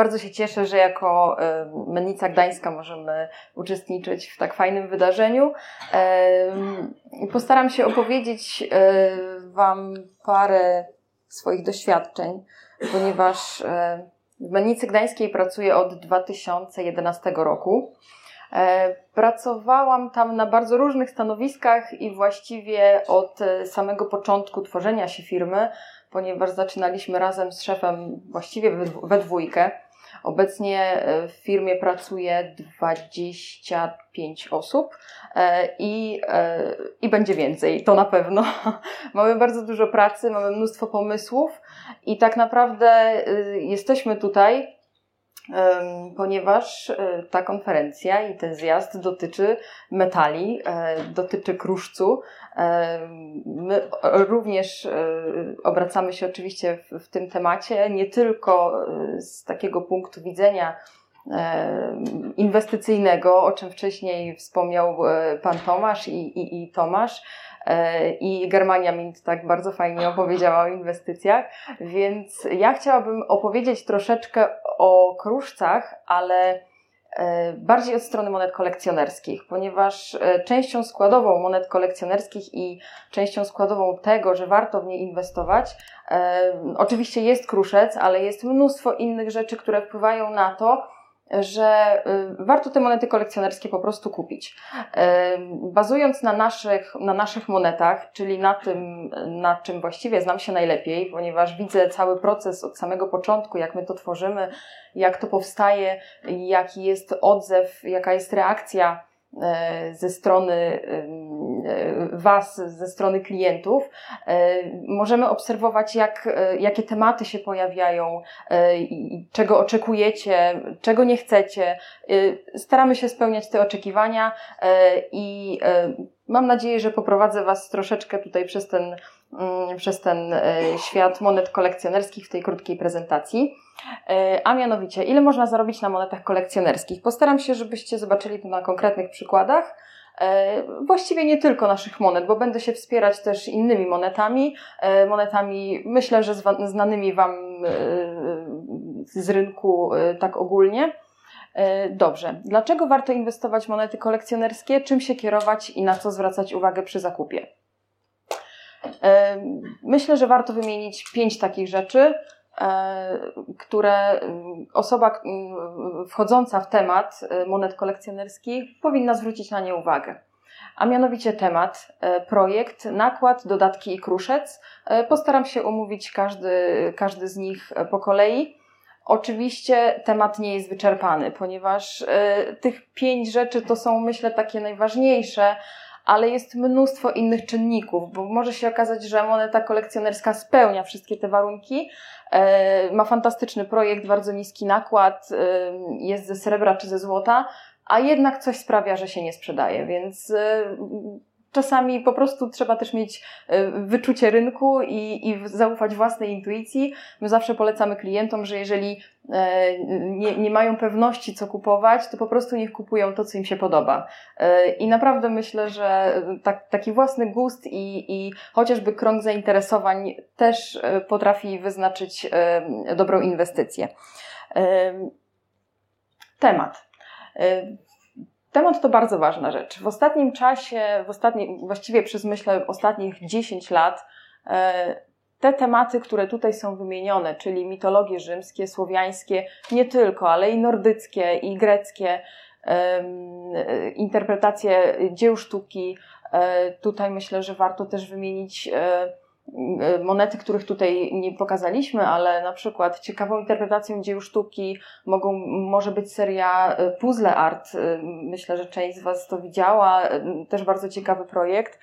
bardzo się cieszę, że jako Mennica Gdańska możemy uczestniczyć w tak fajnym wydarzeniu. Postaram się opowiedzieć Wam parę swoich doświadczeń, ponieważ w Mennicy Gdańskiej pracuję od 2011 roku. E, pracowałam tam na bardzo różnych stanowiskach i właściwie od e, samego początku tworzenia się firmy, ponieważ zaczynaliśmy razem z szefem właściwie we dwójkę. Obecnie e, w firmie pracuje 25 osób i, i będzie więcej, to na pewno. mamy bardzo dużo pracy, mamy mnóstwo pomysłów i tak naprawdę jesteśmy tutaj ponieważ e, ta konferencja i ten zjazd dotyczy metali, e, dotyczy kruszcu. My również e, obracamy się oczywiście w, tym temacie, nie tylko z takiego punktu widzenia inwestycyjnego, o czym wcześniej wspomniał pan Tomasz i, i, i Tomasz, i Germania Mint tak bardzo fajnie opowiedziała o inwestycjach, więc ja chciałabym opowiedzieć troszeczkę o kruszcach, ale e, bardziej od strony monet kolekcjonerskich, ponieważ e, częścią składową monet kolekcjonerskich i częścią składową tego, że warto w nie inwestować, oczywiście jest kruszec, ale jest mnóstwo innych rzeczy, które wpływają na to, że y, warto te monety kolekcjonerskie po prostu kupić. Y, bazując na naszych, na naszych monetach, czyli na tym, na czym właściwie znam się najlepiej, ponieważ widzę cały proces od samego początku, jak my to tworzymy, jak to powstaje, jaki jest odzew, jaka jest reakcja ze strony e, Was, ze strony klientów, e, możemy obserwować, jak, jakie tematy się pojawiają, czego oczekujecie, czego nie chcecie. Staramy się spełniać te oczekiwania i mam nadzieję, że poprowadzę Was troszeczkę tutaj przez ten, przez ten świat monet kolekcjonerskich w tej krótkiej prezentacji. E, a mianowicie, ile można zarobić na monetach kolekcjonerskich? Postaram się, żebyście zobaczyli to na konkretnych przykładach. E, właściwie nie tylko naszych monet, bo będę się wspierać też innymi monetami. E, monetami, myślę, że znanymi Wam z rynku tak ogólnie. Dobrze. Dlaczego warto inwestować w monety kolekcjonerskie? Czym się kierować i na co zwracać uwagę przy zakupie? Myślę, że warto wymienić pięć takich rzeczy. E, które osoba wchodząca w temat e, monet kolekcjonerskich powinna zwrócić na nie uwagę. A mianowicie temat, e, projekt, nakład, dodatki i kruszec. Postaram się omówić każdy, każdy z nich po kolei. Oczywiście temat nie jest wyczerpany, ponieważ tych pięć rzeczy to są, myślę, takie najważniejsze, ale jest mnóstwo innych czynników, bo może się okazać, że moneta kolekcjonerska spełnia wszystkie te warunki, e, ma fantastyczny projekt, bardzo niski nakład, e, jest ze srebra czy ze złota, a jednak coś sprawia, że się nie sprzedaje, więc e, czasami po prostu trzeba też mieć wyczucie rynku i, i zaufać własnej intuicji. My zawsze polecamy klientom, że jeżeli E, nie, nie mają pewności, co kupować, to po prostu niech kupują to, co im się podoba. E, I naprawdę myślę, że tak, taki własny gust i, i chociażby krąg zainteresowań też e, potrafi wyznaczyć dobrą inwestycję. Temat. Temat to bardzo ważna rzecz. W ostatnim czasie, w ostatnim, właściwie przez myślę ostatnich 10 lat, te tematy, które tutaj są wymienione, czyli mitologie rzymskie, słowiańskie, nie tylko, ale i nordyckie, i greckie, interpretacje dzieł sztuki. E, tutaj myślę, że warto też wymienić e, e, monety, których tutaj nie pokazaliśmy, ale na przykład ciekawą interpretacją dzieł sztuki mogą, może być seria Puzzle Art. Myślę, że część z Was to widziała. Też bardzo ciekawy projekt.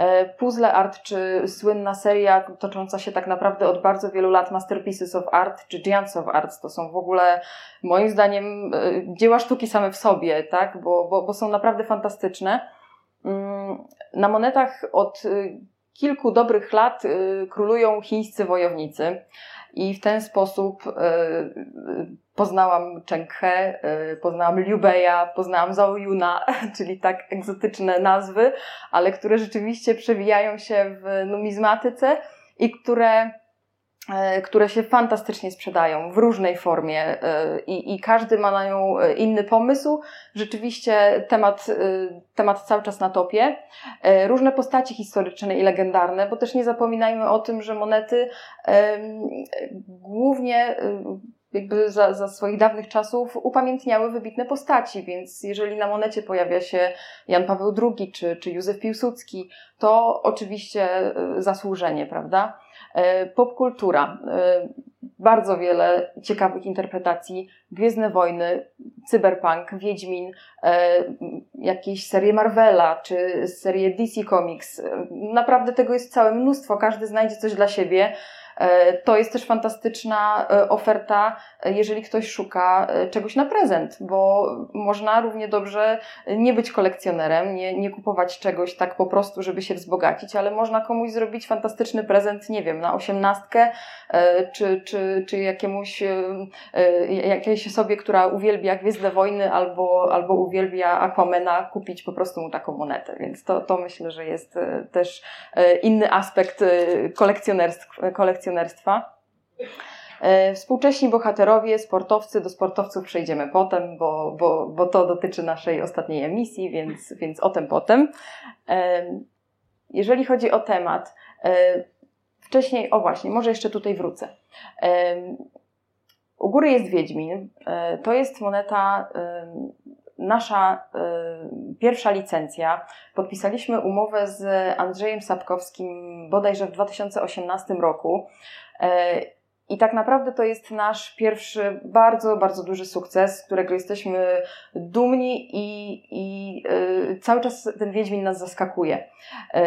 E, Puzzle Art, czy słynna seria tocząca się tak naprawdę od bardzo wielu lat Masterpieces of Art, czy Giants of Art, to są w ogóle moim zdaniem e, dzieła sztuki same w sobie, tak? bo, bo, bo są naprawdę fantastyczne. Mm, na monetach od e, kilku dobrych lat królują chińscy wojownicy. I w ten sposób poznałam Cheng He, y, poznałam Liu Beia, poznałam Zhao Yuna, czyli tak egzotyczne nazwy, ale które rzeczywiście przewijają się w numizmatyce i które które się fantastycznie sprzedają w różnej formie e, i, i, każdy ma na nią e, inny pomysł. Rzeczywiście temat, temat cały czas na topie. Różne postaci historyczne i legendarne, bo też nie zapominajmy o tym, że monety głównie jakby za, za swoich dawnych czasów upamiętniały wybitne postaci, więc jeżeli na monecie pojawia się Jan Paweł II czy, czy Józef Piłsudski, to oczywiście zasłużenie, prawda? E, popkultura. E, bardzo wiele ciekawych interpretacji. Gwiezdne Wojny, Cyberpunk, Wiedźmin, e, jakieś serie Marvela czy serie DC Comics. Naprawdę tego jest całe mnóstwo. Każdy znajdzie coś dla siebie. E, to jest też fantastyczna e, oferta, e, jeżeli ktoś szuka czegoś na prezent, bo można równie dobrze nie być kolekcjonerem, nie, nie kupować czegoś tak po prostu, żeby się wzbogacić, ale można komuś zrobić fantastyczny prezent, nie wiem, na osiemnastkę, czy, czy, czy jakiemuś, jakiejś osobie, która uwielbia Gwiezdne Wojny albo, albo uwielbia Aquamena, kupić po prostu mu taką monetę. Więc to, to myślę, że jest też inny aspekt kolekcjonerstwa, kolekcjonerstwa. E, współcześni bohaterowie, sportowcy, do sportowców przejdziemy potem, bo, bo, bo to dotyczy naszej ostatniej emisji, więc, więc o tym potem. E, jeżeli chodzi o temat, e, wcześniej, o właśnie, może jeszcze tutaj wrócę. U góry jest Wiedźmin. To jest moneta nasza pierwsza licencja. Podpisaliśmy umowę z Andrzejem Sapkowskim bodajże w 2018 roku. E, I tak naprawdę to jest nasz pierwszy bardzo, bardzo duży sukces, z którego jesteśmy dumni i, i y, cały czas ten Wiedźmin nas zaskakuje. Y,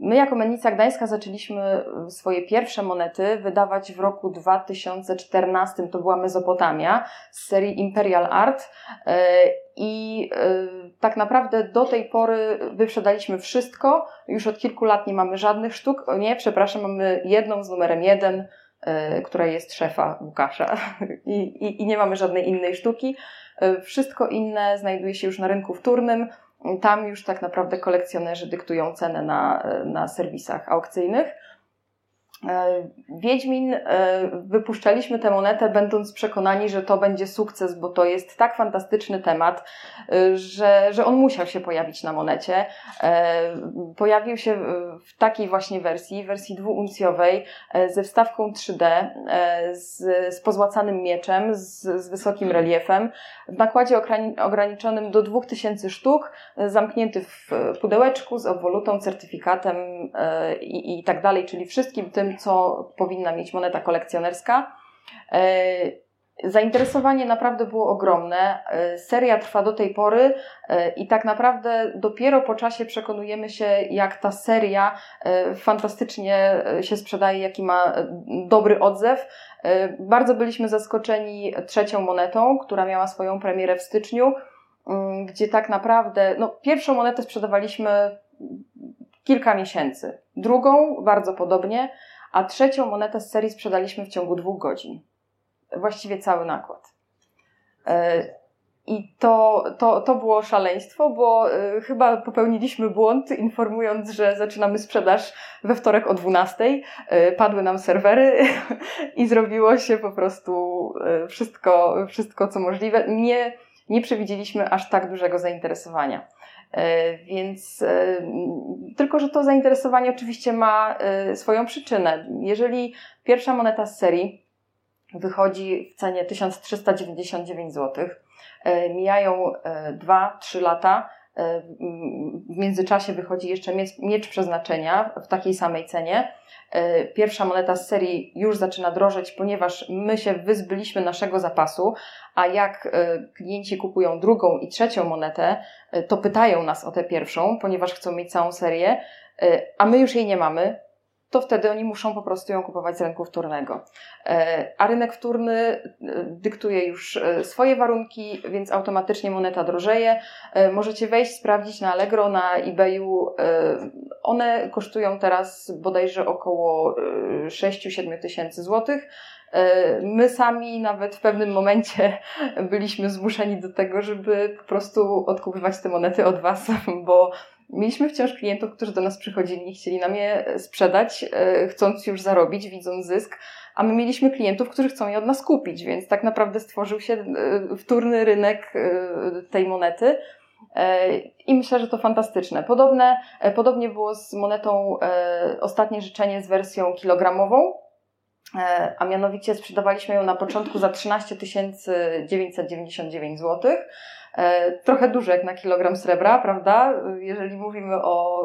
my jako Mennica Gdańska zaczęliśmy swoje pierwsze monety wydawać w roku 2014, to była Mezopotamia z serii Imperial Art y, i tak naprawdę do tej pory wyprzedaliśmy wszystko. Już od kilku lat nie mamy żadnych sztuk. O nie, przepraszam, mamy jedną z numerem jeden która jest szefa Łukasza I, i, i nie mamy żadnej innej sztuki. E, wszystko inne znajduje się już na rynku wtórnym. Tam już tak naprawdę kolekcjonerzy dyktują cenę na, na serwisach aukcyjnych. E, Wiedźmin, e, wypuszczaliśmy tę monetę, będąc przekonani, że to będzie sukces, bo to jest tak fantastyczny temat, e, że, że on musiał się pojawić na monecie. Pojawił się w takiej właśnie wersji, wersji dwuuncjowej, ze wstawką 3D, z, z pozłacanym mieczem, z, z wysokim reliefem, w nakładzie ograniczonym do 2000 sztuk, zamknięty w pudełeczku z obwolutą, certyfikatem i, i tak dalej, czyli wszystkim tym, co powinna mieć moneta kolekcjonerska. E, zainteresowanie naprawdę było ogromne. E, seria trwa do tej pory e, i tak naprawdę dopiero po czasie przekonujemy się, jak ta seria fantastycznie się sprzedaje, jaki ma dobry odzew. Bardzo byliśmy zaskoczeni trzecią monetą, która miała swoją premierę w styczniu, mm, gdzie tak naprawdę, no, pierwszą monetę sprzedawaliśmy kilka miesięcy, drugą bardzo podobnie a trzecią monetę z serii sprzedaliśmy w ciągu dwóch godzin. Właściwie cały nakład. E, I to, to, to było szaleństwo, bo e, chyba popełniliśmy błąd, informując, że zaczynamy sprzedaż we wtorek o 12. E, padły nam serwery i zrobiło się po prostu wszystko, wszystko co możliwe. Nie, nie przewidzieliśmy aż tak dużego zainteresowania. E, więc e, tylko, że to zainteresowanie oczywiście ma e, swoją przyczynę. Jeżeli pierwsza moneta z serii wychodzi w cenie 1399 zł, mijają 2-3 lata, w międzyczasie wychodzi jeszcze miecz, przeznaczenia w takiej samej cenie. Pierwsza moneta z serii już zaczyna drożeć, ponieważ my się wyzbyliśmy naszego zapasu, a jak klienci kupują drugą i trzecią monetę, to pytają nas o tę pierwszą, ponieważ chcą mieć całą serię, a my już jej nie mamy, to wtedy oni muszą po prostu ją kupować z rynku wtórnego. E, a rynek wtórny e, dyktuje już e, swoje warunki, więc automatycznie moneta drożeje. Możecie wejść, sprawdzić na Allegro, na eBayu. One kosztują teraz bodajże około 6-7 tysięcy złotych. My sami nawet w pewnym momencie byliśmy zmuszeni do tego, żeby po prostu odkupywać te monety od Was, bo Mieliśmy wciąż klientów, którzy do nas przychodzili i chcieli nam je sprzedać, e, chcąc już zarobić, widząc zysk, a my mieliśmy klientów, którzy chcą je od nas kupić, więc tak naprawdę stworzył się wtórny rynek tej monety. I myślę, że to fantastyczne. Podobne, podobnie było z monetą Ostatnie Życzenie z wersją kilogramową, a mianowicie sprzedawaliśmy ją na początku za 13 999 zł. E, trochę duży jak na kilogram srebra, prawda? Jeżeli mówimy o,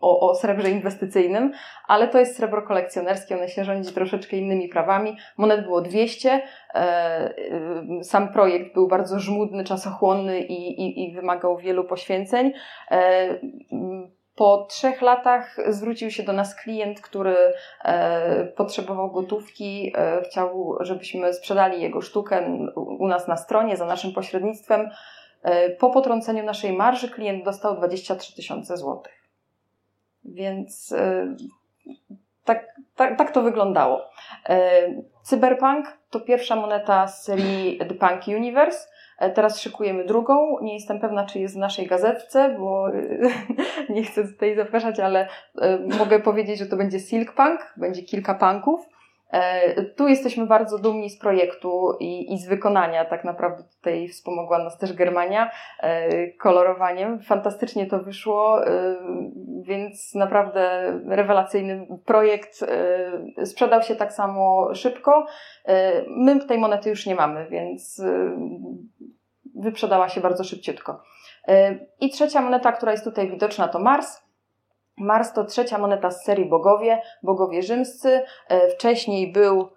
o, o srebrze inwestycyjnym, ale to jest srebro kolekcjonerskie, one się rządzi troszeczkę innymi prawami. Monet było 200, e, sam projekt był bardzo żmudny, czasochłonny i, i, i wymagał wielu poświęceń. Po trzech latach zwrócił się do nas klient, który e, potrzebował gotówki, e, chciał, żebyśmy sprzedali jego sztukę u nas na stronie za naszym pośrednictwem. E, po potrąceniu naszej marży klient dostał 23 tysiące złotych. Więc tak, tak, tak to wyglądało. Cyberpunk to pierwsza moneta z serii The Punk Universe. E, teraz szykujemy drugą. Nie jestem pewna, czy jest w naszej gazetce, bo nie chcę tutaj zapraszać, ale e, mogę powiedzieć, że to będzie Silk Punk, będzie kilka punków. E, tu jesteśmy bardzo dumni z projektu i, i, z wykonania. Tak naprawdę tutaj wspomogła nas też Germania kolorowaniem. Fantastycznie to wyszło, więc naprawdę rewelacyjny projekt. Sprzedał się tak samo szybko. My tej monety już nie mamy, więc wyprzedała się bardzo szybciutko. E, I trzecia moneta, która jest tutaj widoczna, to Mars. Mars to trzecia moneta z serii Bogowie, Bogowie Rzymscy. E, wcześniej był,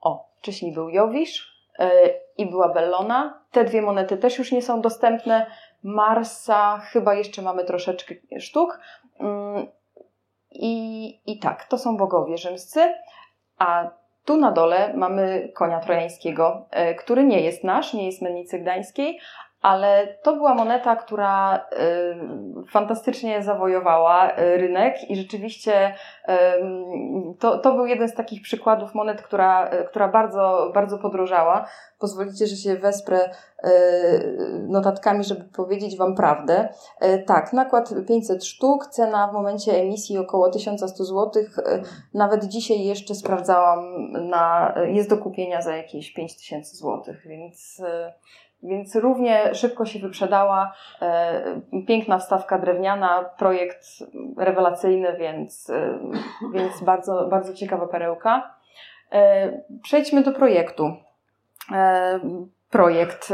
o, wcześniej był Jowisz e, i była Bellona. Te dwie monety też już nie są dostępne. Marsa chyba jeszcze mamy troszeczkę sztuk. Mm, I, I tak, to są bogowie rzymscy. A tu na dole mamy konia trojańskiego, e, który nie jest nasz, nie jest mennicy gdańskiej, ale to była moneta, która y, fantastycznie zawojowała y, rynek i rzeczywiście y, to, to był jeden z takich przykładów monet, która, która bardzo, bardzo podrożała. Pozwolicie, że się wesprę notatkami, żeby powiedzieć Wam prawdę. Tak, nakład 500 sztuk, cena w momencie emisji około 1100 zł. Nawet dzisiaj jeszcze sprawdzałam, na, jest do kupienia za jakieś 5000 zł, więc więc równie szybko się wyprzedała. E, piękna wstawka drewniana, projekt rewelacyjny, więc, e, więc bardzo, bardzo ciekawa perełka. E, przejdźmy do projektu. Projekt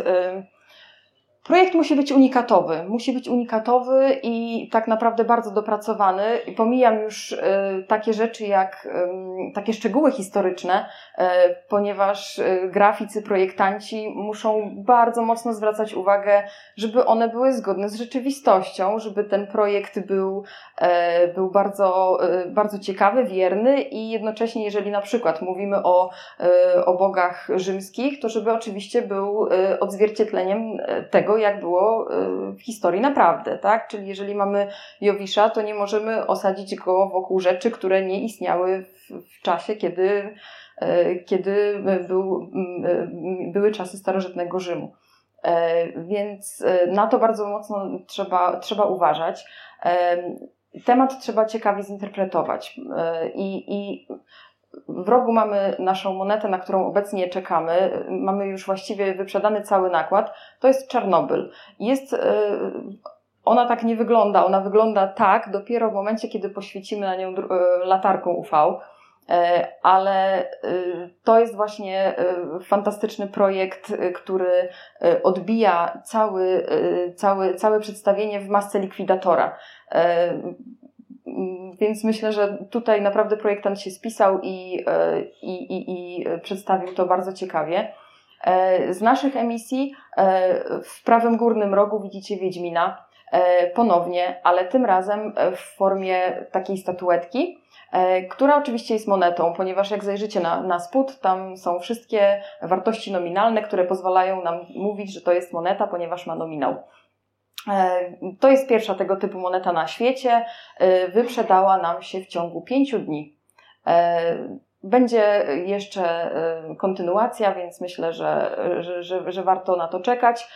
Projekt musi być unikatowy. Musi być unikatowy i tak naprawdę bardzo dopracowany. Pomijam już y, takie rzeczy jak takie szczegóły historyczne, y, ponieważ y, graficy, projektanci muszą bardzo mocno zwracać uwagę, żeby one były zgodne z rzeczywistością, żeby ten projekt był, e, był bardzo, e, bardzo ciekawy, wierny i jednocześnie, jeżeli na przykład mówimy o, e, o bogach rzymskich, to żeby oczywiście był odzwierciedleniem tego, tego, jak było y, w historii naprawdę, tak? Czyli jeżeli mamy Jowisza, to nie możemy osadzić go wokół rzeczy, które nie istniały w, czasie, kiedy, y, kiedy był, y, były czasy starożytnego Rzymu. E, więc na to bardzo mocno trzeba, trzeba uważać. E, temat trzeba ciekawie zinterpretować. E, I, i w rogu mamy naszą monetę, na którą obecnie czekamy. Mamy już właściwie wyprzedany cały nakład. To jest Czarnobyl. Jest, e, ona tak nie wygląda. Ona wygląda tak dopiero w momencie, kiedy poświecimy na nią e, latarką UV. E, ale to jest właśnie fantastyczny projekt, który odbija cały, cały, całe przedstawienie w masce likwidatora. Więc myślę, że tutaj naprawdę projektant się spisał i, e, i, i, i przedstawił to bardzo ciekawie. E, z naszych emisji e, w prawym górnym rogu widzicie Wiedźmina ponownie, ale tym razem w formie takiej statuetki, która oczywiście jest monetą, ponieważ jak zajrzycie na, na spód, tam są wszystkie wartości nominalne, które pozwalają nam mówić, że to jest moneta, ponieważ ma nominał. E, to jest pierwsza tego typu moneta na świecie. E, wyprzedała nam się w ciągu pięciu dni. E, będzie jeszcze kontynuacja, więc myślę, że, że, że, że warto na to czekać.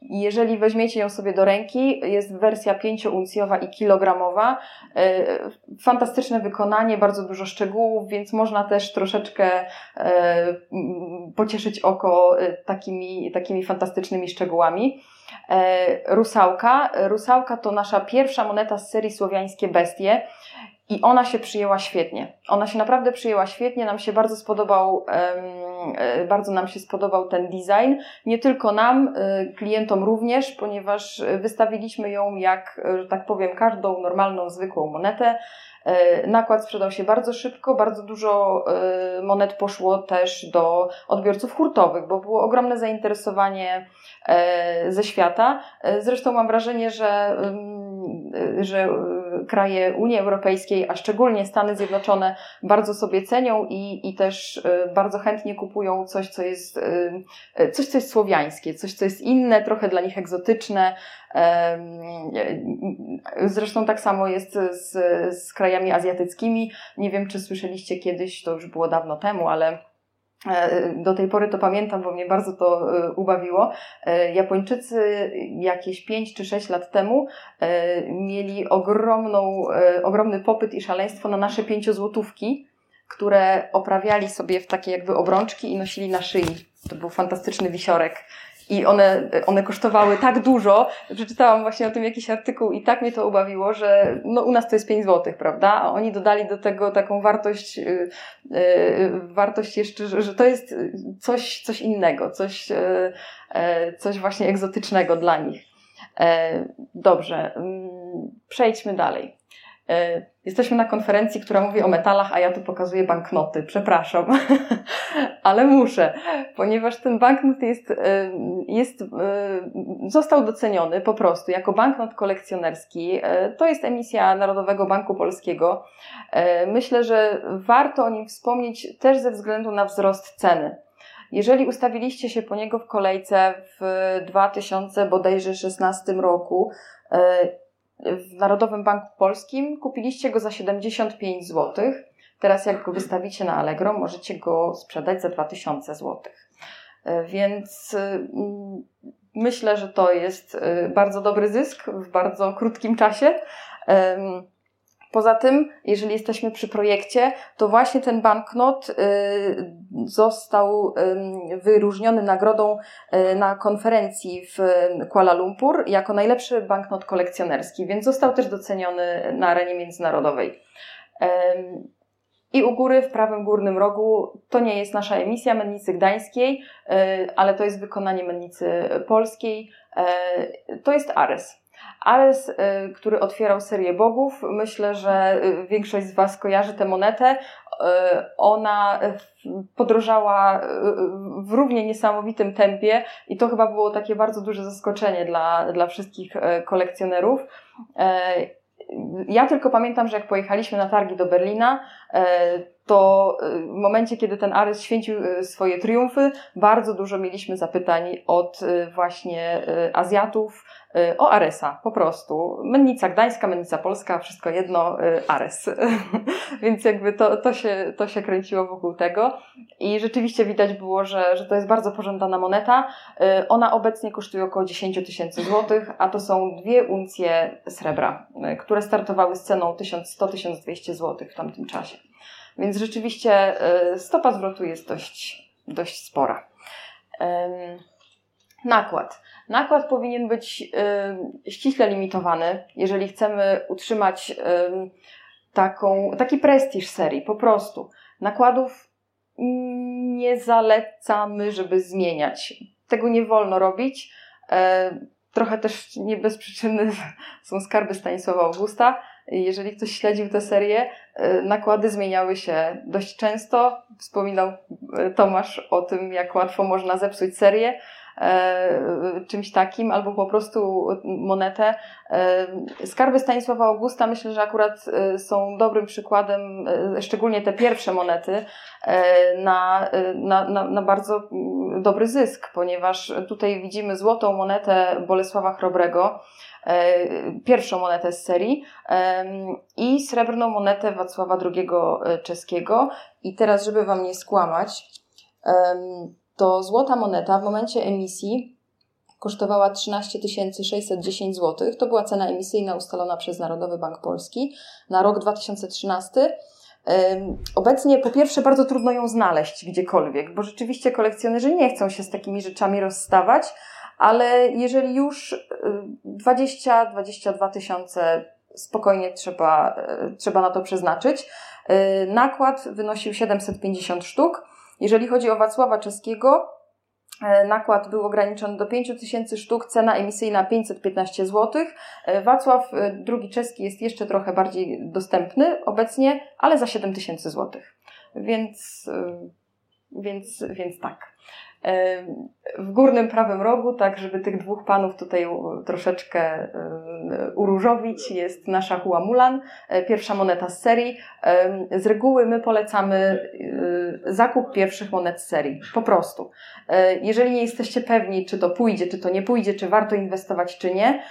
jeżeli weźmiecie ją sobie do ręki, jest wersja 5-uncjowa i kilogramowa. Fantastyczne wykonanie, bardzo dużo szczegółów, więc można też troszeczkę pocieszyć oko takimi, takimi fantastycznymi szczegółami. Rusałka. Rusałka to nasza pierwsza moneta z serii Słowiańskie Bestie. I ona się przyjęła świetnie. Ona się naprawdę przyjęła świetnie, nam się bardzo spodobał, e, bardzo nam się spodobał ten design. Nie tylko nam, e, klientom również, ponieważ wystawiliśmy ją jak, że tak powiem, każdą normalną, zwykłą monetę. E, nakład sprzedał się bardzo szybko, bardzo dużo monet poszło też do odbiorców hurtowych, bo było ogromne zainteresowanie ze świata. Zresztą mam wrażenie, że, że kraje Unii Europejskiej, a szczególnie Stany Zjednoczone, bardzo sobie cenią i, i też y, bardzo chętnie kupują coś, co jest y, y, coś, co jest słowiańskie, coś, co jest inne, trochę dla nich egzotyczne. Zresztą tak samo jest z, z krajami azjatyckimi. Nie wiem, czy słyszeliście kiedyś, to już było dawno temu, ale E, do tej pory to pamiętam, bo mnie bardzo to e, ubawiło. E, Japończycy jakieś 5 czy 6 lat temu mieli ogromną, ogromny popyt i szaleństwo na nasze pięciozłotówki, które oprawiali sobie w takie jakby obrączki i nosili na szyi. To był fantastyczny wisiorek. I one, one kosztowały tak dużo, przeczytałam właśnie o tym jakiś artykuł i tak mnie to ubawiło, że no u nas to jest 5 zł, prawda? A oni dodali do tego taką wartość, yy, yy, wartość jeszcze, że, że, to jest coś, coś innego, coś, yy, coś właśnie egzotycznego dla nich. E, dobrze, mm, przejdźmy dalej. E, jesteśmy na konferencji, która mówi o metalach, a ja tu pokazuję banknoty. Przepraszam, ale muszę, ponieważ ten banknot jest, e, jest, e, został doceniony po prostu jako banknot kolekcjonerski. To jest emisja Narodowego Banku Polskiego. Myślę, że warto o nim wspomnieć też ze względu na wzrost ceny. Jeżeli ustawiliście się po niego w kolejce w 2000 bodajże 16 roku, w Narodowym Banku Polskim kupiliście go za 75 zł. Teraz jak go wystawicie na Allegro, możecie go sprzedać za 2000 zł. E, więc mm, myślę, że to jest e, bardzo dobry zysk w bardzo krótkim czasie. Poza tym, jeżeli jesteśmy przy projekcie, to właśnie ten banknot y, został wyróżniony nagrodą y, na konferencji w Kuala Lumpur jako najlepszy banknot kolekcjonerski, więc został też doceniony na arenie międzynarodowej. I u góry, w prawym górnym rogu, to nie jest nasza emisja Mennicy Gdańskiej, y, ale to jest wykonanie Mennicy Polskiej. To jest Ares. Ares, y, który otwierał serię bogów, myślę, że y, większość z Was kojarzy tę monetę. Y, ona podrożała w równie niesamowitym tempie i to chyba było takie bardzo duże zaskoczenie dla, dla wszystkich kolekcjonerów. Ja tylko pamiętam, że jak pojechaliśmy na targi do Berlina, to w momencie, kiedy ten Ares święcił swoje triumfy, bardzo dużo mieliśmy zapytań od właśnie Azjatów, Y, o Aresa, po prostu. Mennica Gdańska, Mennica Polska, wszystko jedno, y, Ares. Więc jakby to, to, się, to się kręciło wokół tego. I rzeczywiście widać było, że, że to jest bardzo pożądana moneta. Y, ona obecnie kosztuje około 10 tysięcy złotych, a to są dwie uncje srebra, które startowały z ceną 1100-1200 złotych w tamtym czasie. Więc rzeczywiście stopa zwrotu jest dość, dość spora. Nakład. Nakład powinien być y, ściśle limitowany, jeżeli chcemy utrzymać y, taką, taki prestiż serii, po prostu. Nakładów nie zalecamy, żeby zmieniać. Tego nie wolno robić. E, trochę też nie bez przyczyny są skarby Stanisława Augusta. Jeżeli ktoś śledził tę serię, e, nakłady zmieniały się dość często. Wspominał e, Tomasz o tym, jak łatwo można zepsuć serię. E, czymś takim, albo po prostu monetę. E, skarby Stanisława Augusta myślę, że akurat e, są dobrym przykładem, szczególnie te pierwsze monety, na, na, na, na bardzo dobry zysk, ponieważ tutaj widzimy złotą monetę Bolesława Chrobrego, pierwszą monetę z serii i srebrną monetę Wacława II czeskiego. I teraz, żeby Wam nie skłamać, to złota moneta w momencie emisji kosztowała 13 610 zł. To była cena emisyjna ustalona przez Narodowy Bank Polski na rok 2013. Obecnie po pierwsze bardzo trudno ją znaleźć gdziekolwiek, bo rzeczywiście kolekcjonerzy nie chcą się z takimi rzeczami rozstawać, ale jeżeli już 20-22 tysiące spokojnie trzeba, e, trzeba na to przeznaczyć. E, nakład wynosił 750 sztuk. Jeżeli chodzi o Wacława Czeskiego, e, nakład był ograniczony do 5000 sztuk, cena emisyjna 515 zł. Wacław II czeski jest jeszcze trochę bardziej dostępny obecnie, ale za 7000 zł. Więc, więc, więc tak w górnym prawym rogu, tak żeby tych dwóch panów tutaj troszeczkę uróżowić, jest nasza Hua Mulan, e, pierwsza moneta z serii. Z reguły my polecamy e, zakup pierwszych monet z serii, po prostu. E, jeżeli nie jesteście pewni, czy to pójdzie, czy to nie pójdzie, czy warto inwestować, czy nie,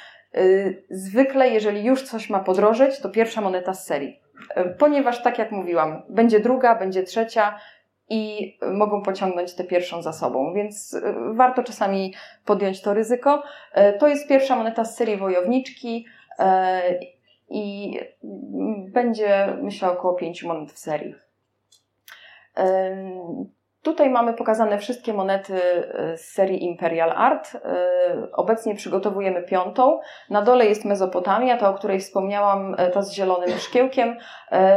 zwykle jeżeli już coś ma podrożeć, to pierwsza moneta z serii. Ponieważ tak jak mówiłam, będzie druga, będzie trzecia, i mogą pociągnąć tę pierwszą za sobą, więc y, warto czasami podjąć to ryzyko. E, to jest pierwsza moneta z serii wojowniczki e, i będzie, myślę, około pięciu monet w serii. Tutaj mamy pokazane wszystkie monety e, z serii Imperial Art. E, obecnie przygotowujemy piątą. Na dole jest Mezopotamia, ta o której wspomniałam, e, ta z zielonym szkiełkiem.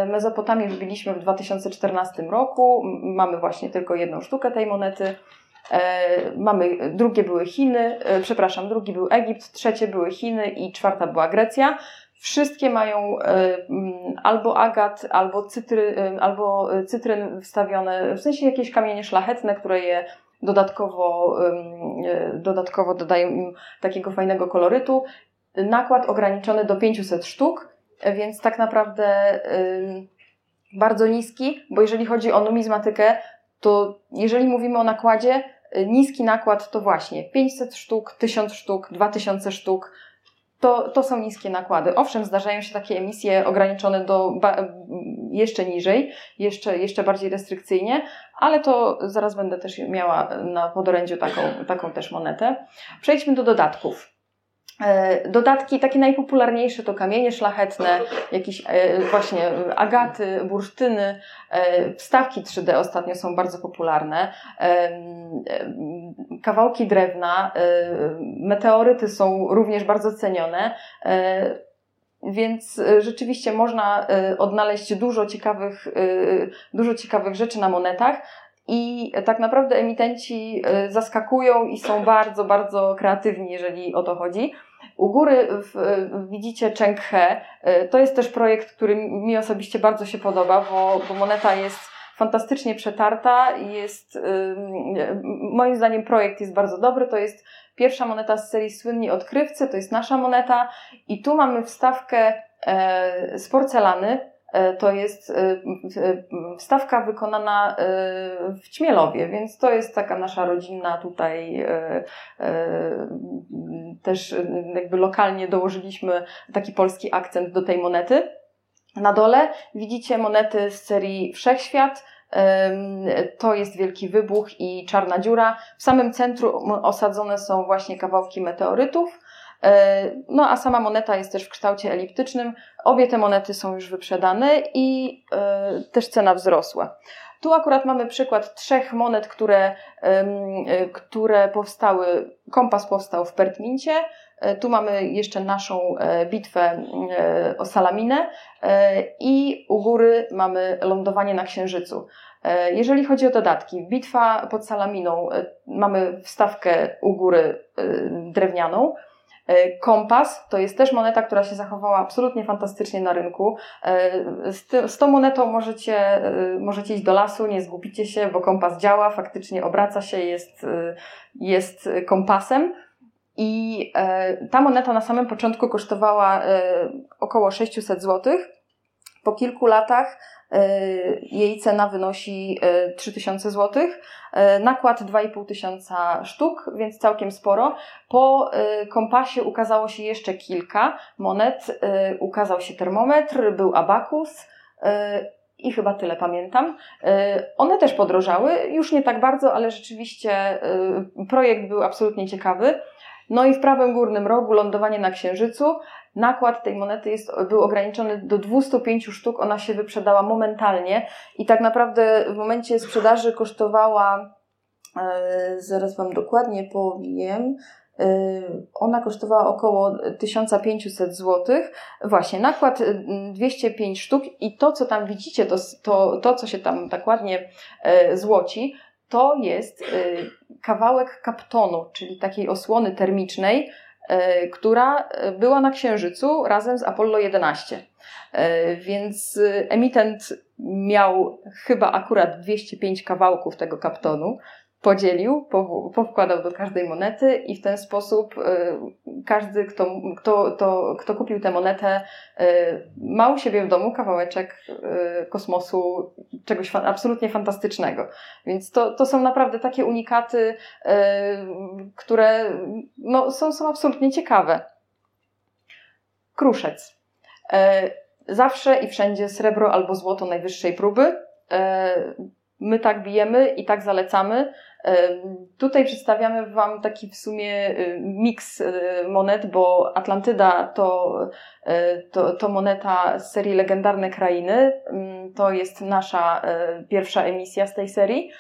Mezopotamię wbiliśmy w 2014 roku. Mamy właśnie tylko jedną sztukę tej monety. Mamy, drugie były Chiny, przepraszam, drugi był Egipt, trzecie były Chiny i czwarta była Grecja. Wszystkie mają e, mm, albo agat, albo, cytry, e, albo cytryn wstawione, w sensie jakieś kamienie szlachetne, które je dodatkowo, e, dodatkowo dodają im takiego fajnego kolorytu. Nakład ograniczony do 500 sztuk, więc tak naprawdę bardzo niski, bo jeżeli chodzi o numizmatykę, to jeżeli mówimy o nakładzie, niski nakład to właśnie 500 sztuk, 1000 sztuk, 2000 sztuk, to, to są niskie nakłady. Owszem, zdarzają się takie emisje ograniczone do jeszcze niżej, jeszcze, jeszcze bardziej restrykcyjnie, ale to zaraz będę też miała na podorędziu taką, taką też monetę. Przejdźmy do dodatków. E, dodatki takie najpopularniejsze to kamienie szlachetne, jakieś e, właśnie agaty, bursztyny, e, wstawki 3D ostatnio są bardzo popularne, kawałki drewna, meteoryty są również bardzo cenione. Więc rzeczywiście można odnaleźć dużo ciekawych, dużo ciekawych rzeczy na monetach. I tak naprawdę emitenci zaskakują i są bardzo, bardzo kreatywni, jeżeli o to chodzi. U góry w, widzicie Cheng He. E, to jest też projekt, który mi osobiście bardzo się podoba, bo, bo moneta jest fantastycznie przetarta. Jest, moim zdaniem projekt jest bardzo dobry. To jest pierwsza moneta z serii Słynni Odkrywcy, to jest nasza moneta i tu mamy wstawkę e, z porcelany, E, to jest wstawka wykonana w Ćmielowie, więc to jest taka nasza rodzinna tutaj też jakby lokalnie dołożyliśmy taki polski akcent do tej monety. Na dole widzicie monety z serii Wszechświat, to jest wielki wybuch i czarna dziura. W samym centrum osadzone są właśnie kawałki meteorytów. E, no a sama moneta jest też w kształcie eliptycznym. Obie te monety są już wyprzedane i e, też cena wzrosła. Tu akurat mamy przykład trzech monet, które, e, które powstały. Kompas powstał w Pertmincie. Tu mamy jeszcze naszą bitwę o Salaminę i u góry mamy lądowanie na Księżycu. Jeżeli chodzi o dodatki, bitwa pod Salaminą mamy wstawkę u góry drewnianą. E, kompas to jest też moneta, która się zachowała absolutnie fantastycznie na rynku. E, z, tą monetą możecie, e, możecie iść do lasu, nie zgubicie się, bo kompas działa, faktycznie obraca się, jest, jest kompasem. I ta moneta na samym początku kosztowała około 600 zł. Po kilku latach jej cena wynosi 3000 zł. E, nakład 2,5 tysiąca sztuk, więc całkiem sporo. Po e, kompasie ukazało się jeszcze kilka monet. E, ukazał się termometr, był abakus i chyba tyle pamiętam. One też podrożały, już nie tak bardzo, ale rzeczywiście projekt był absolutnie ciekawy. No i w prawym górnym rogu lądowanie na Księżycu. Nakład tej monety jest, był ograniczony do 205 sztuk, ona się wyprzedała momentalnie i tak naprawdę w momencie sprzedaży kosztowała, e, zaraz Wam dokładnie powiem, e, ona kosztowała około 1500 zł. Właśnie, nakład 205 sztuk i to, co tam widzicie, to, to, to co się tam tak ładnie złoci, to jest kawałek kaptonu, czyli takiej osłony termicznej, E, która e, była na Księżycu razem z Apollo 11. E, więc emitent miał chyba akurat 205 kawałków tego kaptonu podzielił, powkładał do każdej monety i w ten sposób y, każdy, kto, kto, to, kto kupił tę monetę, y, ma u siebie w domu kawałeczek y, kosmosu, czegoś absolutnie fantastycznego. Więc to, to są naprawdę takie unikaty, które no, są, są absolutnie ciekawe. Kruszec. Zawsze i wszędzie srebro albo złoto najwyższej próby. My tak bijemy i tak zalecamy. Tutaj przedstawiamy Wam taki w sumie y, miks y, monet, bo Atlantyda to, to, to moneta z serii Legendarne Krainy. To jest nasza pierwsza emisja z tej serii.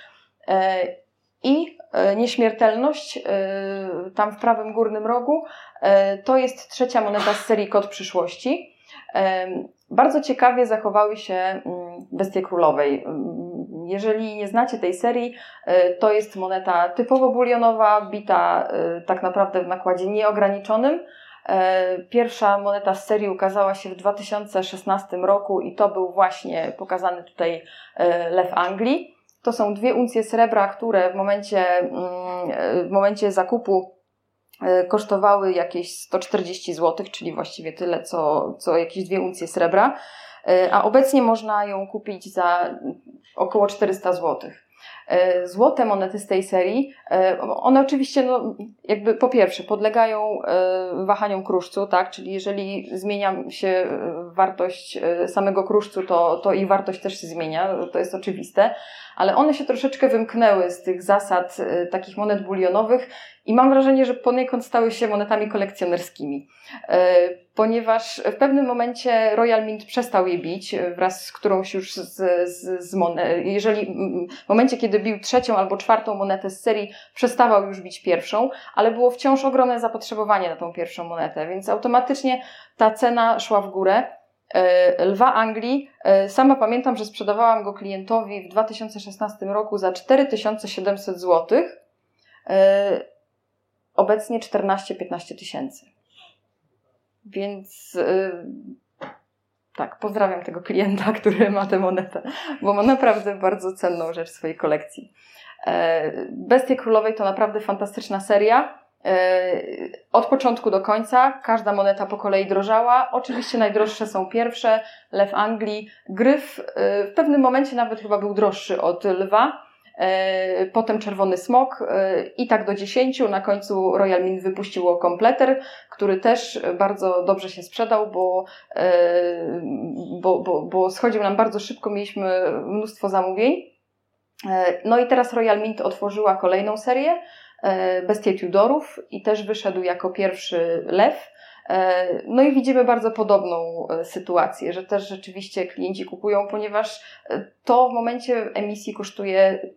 I Nieśmiertelność, tam w prawym górnym rogu, to jest trzecia moneta z serii Kod Przyszłości. Bardzo ciekawie zachowały się Bestie Królowej. Jeżeli nie znacie tej serii, e, to jest moneta typowo bulionowa, bita e, tak naprawdę w nakładzie nieograniczonym. E, pierwsza moneta z serii ukazała się w 2016 roku i to był właśnie pokazany tutaj lew Anglii. To są dwie uncje srebra, które w momencie, mm, w momencie zakupu kosztowały jakieś 140 zł, czyli właściwie tyle, co, co jakieś dwie uncje srebra. E, a obecnie można ją kupić za około 400 zł. E, złote monety z tej serii, e, one oczywiście, no, jakby po pierwsze, podlegają wahaniom kruszcu, tak? Czyli jeżeli zmienia się wartość samego kruszcu, to, to i wartość też się zmienia, to jest oczywiste, ale one się troszeczkę wymknęły z tych zasad takich monet bulionowych i mam wrażenie, że poniekąd stały się monetami kolekcjonerskimi ponieważ w pewnym momencie Royal Mint przestał je bić wraz z którąś już z, z, z monet. Jeżeli w momencie, kiedy bił trzecią albo czwartą monetę z serii, przestawał już bić pierwszą, ale było wciąż ogromne zapotrzebowanie na tą pierwszą monetę, więc automatycznie ta cena szła w górę. E, Lwa Anglii, e, sama pamiętam, że sprzedawałam go klientowi w 2016 roku za 4700 zł. E, obecnie 14-15 tysięcy. Więc tak, pozdrawiam tego klienta, który ma tę monetę, bo ma naprawdę bardzo cenną rzecz w swojej kolekcji. Bestie Królowej to naprawdę fantastyczna seria. E, od początku do końca każda moneta po kolei drożała. Oczywiście najdroższe są pierwsze, Lew Anglii. Gryf e, w pewnym momencie nawet chyba był droższy od lwa. E, potem Czerwony Smok i tak do 10. Na końcu Royal Mint wypuściło kompleter, który też bardzo dobrze się sprzedał, bo, bo, bo, bo schodził nam bardzo szybko, mieliśmy mnóstwo zamówień. No i teraz Royal Mint otworzyła kolejną serię, Bestie Tudorów i też wyszedł jako pierwszy lew. E, no i widzimy bardzo podobną e, sytuację, że też rzeczywiście klienci kupują, ponieważ e, to w momencie emisji kosztuje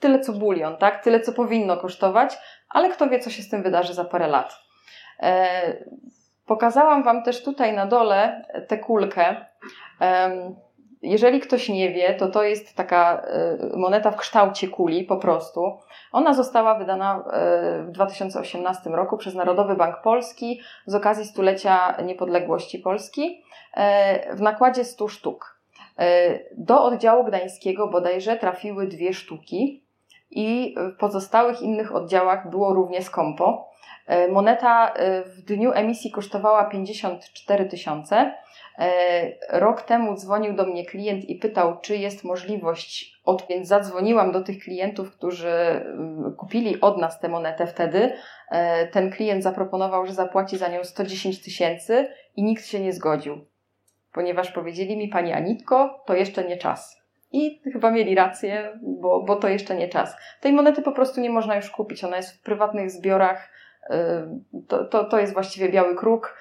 tyle co bulion, tak? Tyle co powinno kosztować, ale kto wie, co się z tym wydarzy za parę lat. Pokazałam Wam też tutaj na dole tę kulkę. Jeżeli ktoś nie wie, to to jest taka moneta w kształcie kuli po prostu. Ona została wydana e, w 2018 roku przez Narodowy Bank Polski z okazji stulecia niepodległości Polski e, w nakładzie 100 sztuk. Do oddziału gdańskiego bodajże trafiły dwie sztuki i w pozostałych innych oddziałach było równie skąpo. Moneta w dniu emisji kosztowała 54 tysiące. Rok temu dzwonił do mnie klient i pytał, czy jest możliwość od, więc zadzwoniłam do tych klientów, którzy mm, kupili od nas tę monetę wtedy. E, ten klient zaproponował, że zapłaci za nią 110 tysięcy i nikt się nie zgodził, ponieważ powiedzieli mi, pani Anitko, to jeszcze nie czas. I chyba mieli rację, bo, bo to jeszcze nie czas. Tej monety po prostu nie można już kupić. Ona jest w prywatnych zbiorach To, to, to jest właściwie biały kruk.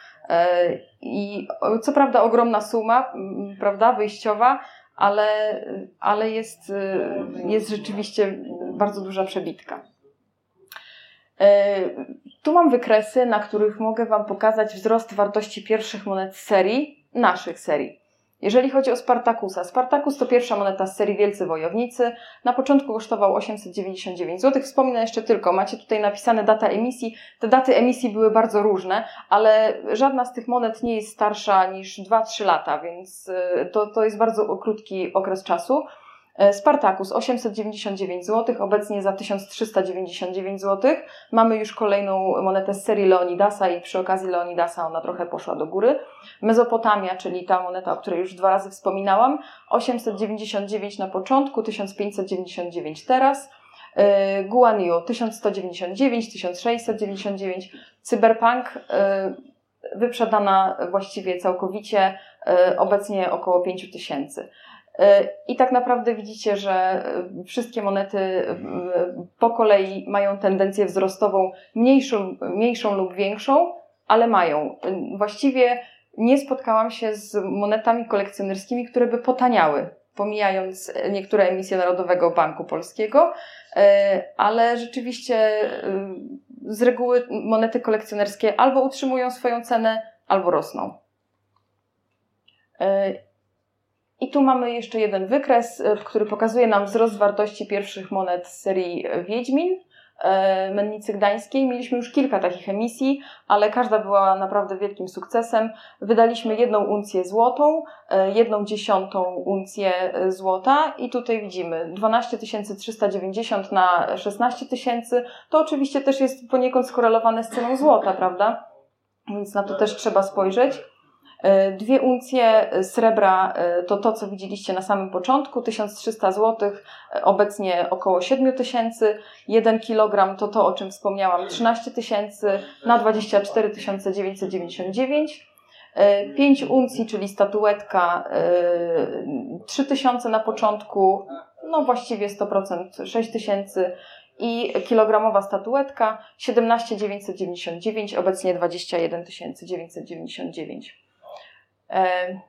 I co prawda ogromna suma, prawda, wyjściowa, ale, ale jest, jest rzeczywiście bardzo duża przebitka. Tu mam wykresy, na których mogę Wam pokazać wzrost wartości pierwszych monet serii, naszych serii. Jeżeli chodzi o Spartakusa, Spartakus to pierwsza moneta z serii Wielcy Wojownicy. Na początku kosztował 899 zł. Wspominam jeszcze tylko, macie tutaj napisane data emisji. Te daty emisji były bardzo różne, ale żadna z tych monet nie jest starsza niż 2-3 lata, więc y, to, to jest bardzo krótki okres czasu. E, Spartacus 899 zł, obecnie za 1399 zł. Mamy już kolejną monetę z serii Leonidasa i przy okazji Leonidasa ona trochę poszła do góry. Mezopotamia, czyli ta moneta, o której już dwa razy wspominałam, 899 na początku, 1599 teraz. E, Guanyu 1199, 1699. Cyberpunk e, wyprzedana właściwie całkowicie, obecnie około 5000. I tak naprawdę widzicie, że e, wszystkie monety e, po kolei mają tendencję wzrostową, mniejszą, mniejszą lub większą, ale mają. Właściwie nie spotkałam się z monetami kolekcjonerskimi, które by potaniały, pomijając niektóre emisje Narodowego Banku Polskiego, e, ale rzeczywiście z reguły monety kolekcjonerskie albo utrzymują swoją cenę, albo rosną. I tu mamy jeszcze jeden wykres, e, który pokazuje nam wzrost wartości pierwszych monet z serii Wiedźmin. E, Mennicy Gdańskiej. Mieliśmy już kilka takich emisji, ale każda była naprawdę wielkim sukcesem. Wydaliśmy jedną uncję złotą, e, jedną dziesiątą uncję złota i tutaj widzimy 12 390 na 16 tysięcy. To oczywiście też jest poniekąd skorelowane z ceną złota, prawda? Więc na to też trzeba spojrzeć. E, dwie uncje srebra e, to to, co widzieliście na samym początku, 1300 zł, e, obecnie około 7000. 1 kg to to, o czym wspomniałam, 13 tysięcy na 24 999. 5 uncji, czyli statuetka, 3000 na początku, no właściwie 100%, 6000 i kilogramowa statuetka 17 999, obecnie 21 999. E,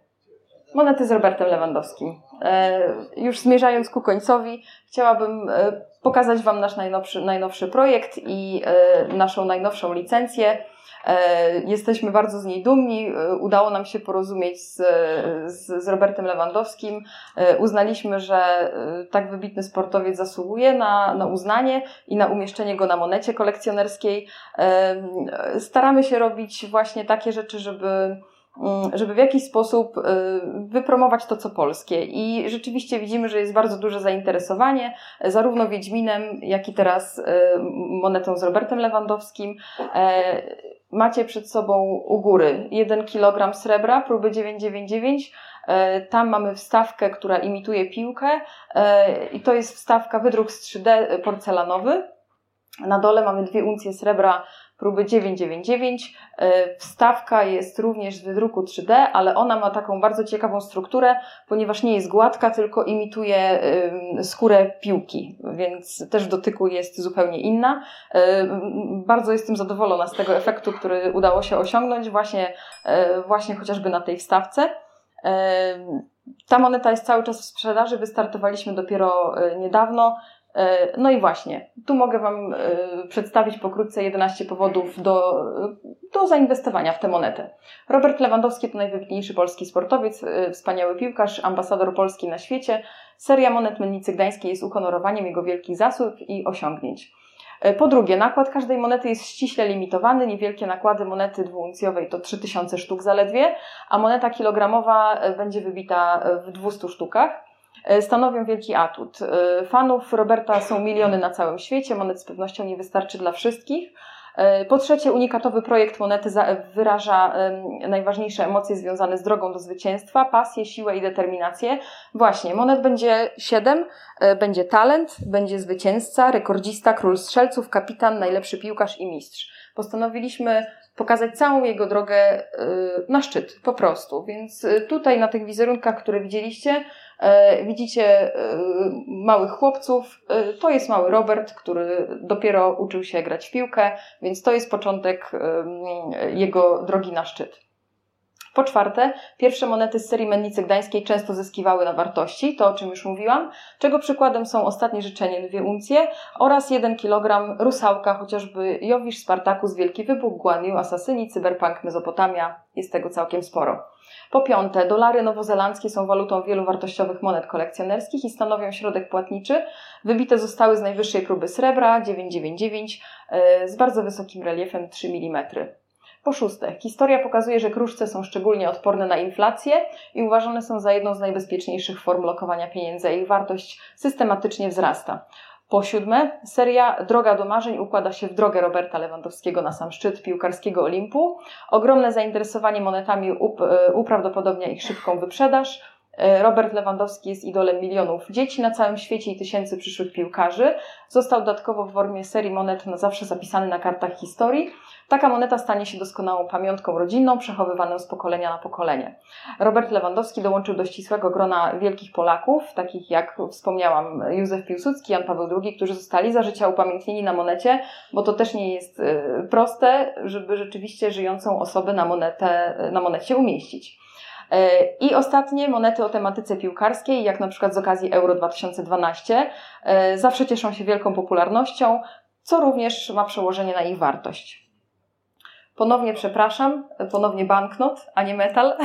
monety z Robertem Lewandowskim. E, już zmierzając ku końcowi, chciałabym e, pokazać Wam nasz najnowszy, najnowszy projekt i naszą najnowszą licencję. Jesteśmy bardzo z niej dumni. Udało nam się porozumieć z, z, z, Robertem Lewandowskim. Uznaliśmy, że tak wybitny sportowiec zasługuje na, na uznanie i na umieszczenie go na monecie kolekcjonerskiej. Staramy się robić właśnie takie rzeczy, żeby żeby w jakiś sposób y, wypromować to, co polskie. I rzeczywiście widzimy, że jest bardzo duże zainteresowanie, zarówno Wiedźminem, jak i teraz y, monetą z Robertem Lewandowskim. E, macie przed sobą u góry 1 kg srebra, próby 999. E, tam mamy wstawkę, która imituje piłkę e, i to jest wstawka wydruk z 3D porcelanowy. Na dole mamy dwie uncje srebra próby 999. E, wstawka jest również z wydruku 3D, ale ona ma taką bardzo ciekawą strukturę, ponieważ nie jest gładka, tylko imituje skórę piłki, więc też w dotyku jest zupełnie inna. E, bardzo jestem zadowolona z tego efektu, który udało się osiągnąć właśnie, e, właśnie chociażby na tej wstawce. Ta moneta jest cały czas w sprzedaży, wystartowaliśmy dopiero niedawno. E, no i właśnie, tu mogę Wam e, przedstawić pokrótce 11 powodów do, do zainwestowania w tę monetę. Robert Lewandowski to najwybitniejszy polski sportowiec, e, wspaniały piłkarz, ambasador Polski na świecie. Seria monet Mennicy Gdańskiej jest uhonorowaniem jego wielkich zasług i osiągnięć. Po drugie, nakład każdej monety jest ściśle limitowany. Niewielkie nakłady monety dwuuncjowej to 3000 sztuk zaledwie, a moneta kilogramowa będzie wybita w 200 sztukach. E, stanowią wielki atut. E, fanów Roberta są miliony na całym świecie, monet z pewnością nie wystarczy dla wszystkich. E, po trzecie, unikatowy projekt monety wyraża najważniejsze emocje związane z drogą do zwycięstwa, pasję, siłę i determinację. Właśnie, monet będzie siedem, będzie talent, będzie zwycięzca, rekordzista, król strzelców, kapitan, najlepszy piłkarz i mistrz. Postanowiliśmy pokazać całą jego drogę na szczyt, po prostu. Więc tutaj na tych wizerunkach, które widzieliście, Widzicie małych chłopców. To jest mały Robert, który dopiero uczył się grać w piłkę, więc to jest początek jego drogi na szczyt. Po czwarte, pierwsze monety z serii Mennicy Gdańskiej często zyskiwały na wartości, to o czym już mówiłam, czego przykładem są ostatnie życzenie dwie uncje oraz 1 kg rusałka, chociażby Jowisz, Spartakus, Wielki Wybuch, Guan Asasyni, Cyberpunk, Mezopotamia, jest tego całkiem sporo. Po piąte, dolary nowozelandzkie są walutą wielu wartościowych monet kolekcjonerskich i stanowią środek płatniczy. Wybite zostały z najwyższej próby srebra 999 e, z bardzo wysokim reliefem 3 mm. Po szóste, historia pokazuje, że kruszce są szczególnie odporne na inflację i uważane są za jedną z najbezpieczniejszych form lokowania pieniędzy, a ich wartość systematycznie wzrasta. Po siódme, seria Droga do marzeń układa się w drogę Roberta Lewandowskiego na sam szczyt piłkarskiego Olimpu. Ogromne zainteresowanie monetami e, uprawdopodobnia ich szybką wyprzedaż. E, Robert Lewandowski jest idolem milionów dzieci na całym świecie i tysięcy przyszłych piłkarzy. Został dodatkowo w formie serii monet na zawsze zapisany na kartach historii. Taka moneta stanie się doskonałą pamiątką rodzinną, przechowywaną z pokolenia na pokolenie. Robert Lewandowski dołączył do ścisłego grona wielkich Polaków, takich jak wspomniałam Józef Piłsudski, Jan Paweł II, którzy zostali za życia upamiętnieni na monecie, bo to też nie jest y, proste, żeby rzeczywiście żyjącą osobę na, monetę, na monecie umieścić. Y, I ostatnie monety o tematyce piłkarskiej, jak na przykład z okazji Euro 2012, y, zawsze cieszą się wielką popularnością, co również ma przełożenie na ich wartość. Ponownie przepraszam, ponownie banknot, a nie metal.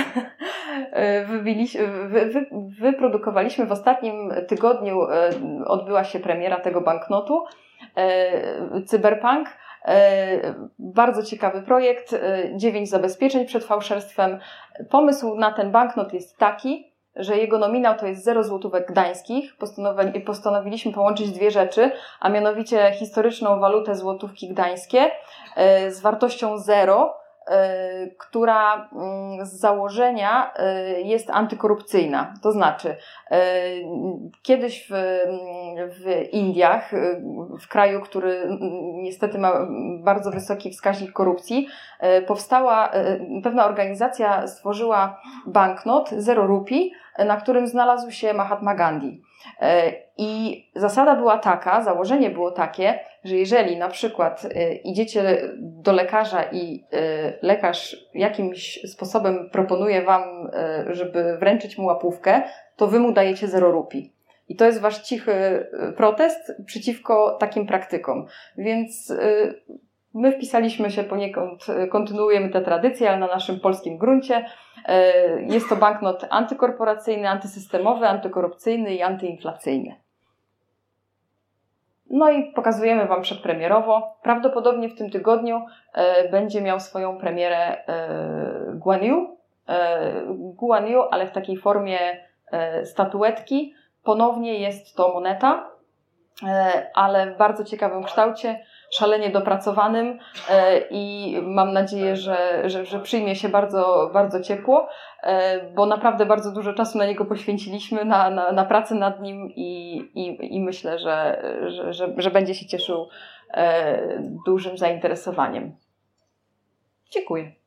wy, wyprodukowaliśmy w ostatnim tygodniu, e, odbyła się premiera tego banknotu, e, Cyberpunk. E, bardzo ciekawy projekt, dziewięć zabezpieczeń przed fałszerstwem. Pomysł na ten banknot jest taki, że jego nominał to jest 0 złotówek gdańskich. Postanowiliśmy połączyć dwie rzeczy, a mianowicie historyczną walutę złotówki gdańskie e, z wartością 0, e, która mm, z założenia e, jest antykorupcyjna. To znaczy, kiedyś w, w Indiach, w kraju, który niestety ma bardzo wysoki wskaźnik korupcji, powstała pewna organizacja, stworzyła banknot 0 rupii, na którym znalazł się Mahatma Gandhi. E, I zasada była taka, założenie było takie, że jeżeli na przykład e, idziecie do lekarza i e, lekarz jakimś sposobem proponuje wam, żeby wręczyć mu łapówkę, to wy mu dajecie zero rupii. I to jest wasz cichy protest przeciwko takim praktykom. Więc My wpisaliśmy się poniekąd, e, kontynuujemy tę tradycję, ale na naszym polskim gruncie. E, jest to banknot antykorporacyjny, antysystemowy, antykorupcyjny i antyinflacyjny. No i pokazujemy Wam przedpremierowo. Prawdopodobnie w tym tygodniu e, będzie miał swoją premierę Guan Yu, Guan Yu, ale w takiej formie statuetki. Ponownie jest to moneta, ale w bardzo ciekawym kształcie szalenie dopracowanym e, i mam nadzieję, że, że, że przyjmie się bardzo, bardzo ciepło, e, bo naprawdę bardzo dużo czasu na niego poświęciliśmy, na, na, na pracę nad nim i, i, i myślę, że, że, że, że będzie się cieszył e, dużym zainteresowaniem. Dziękuję.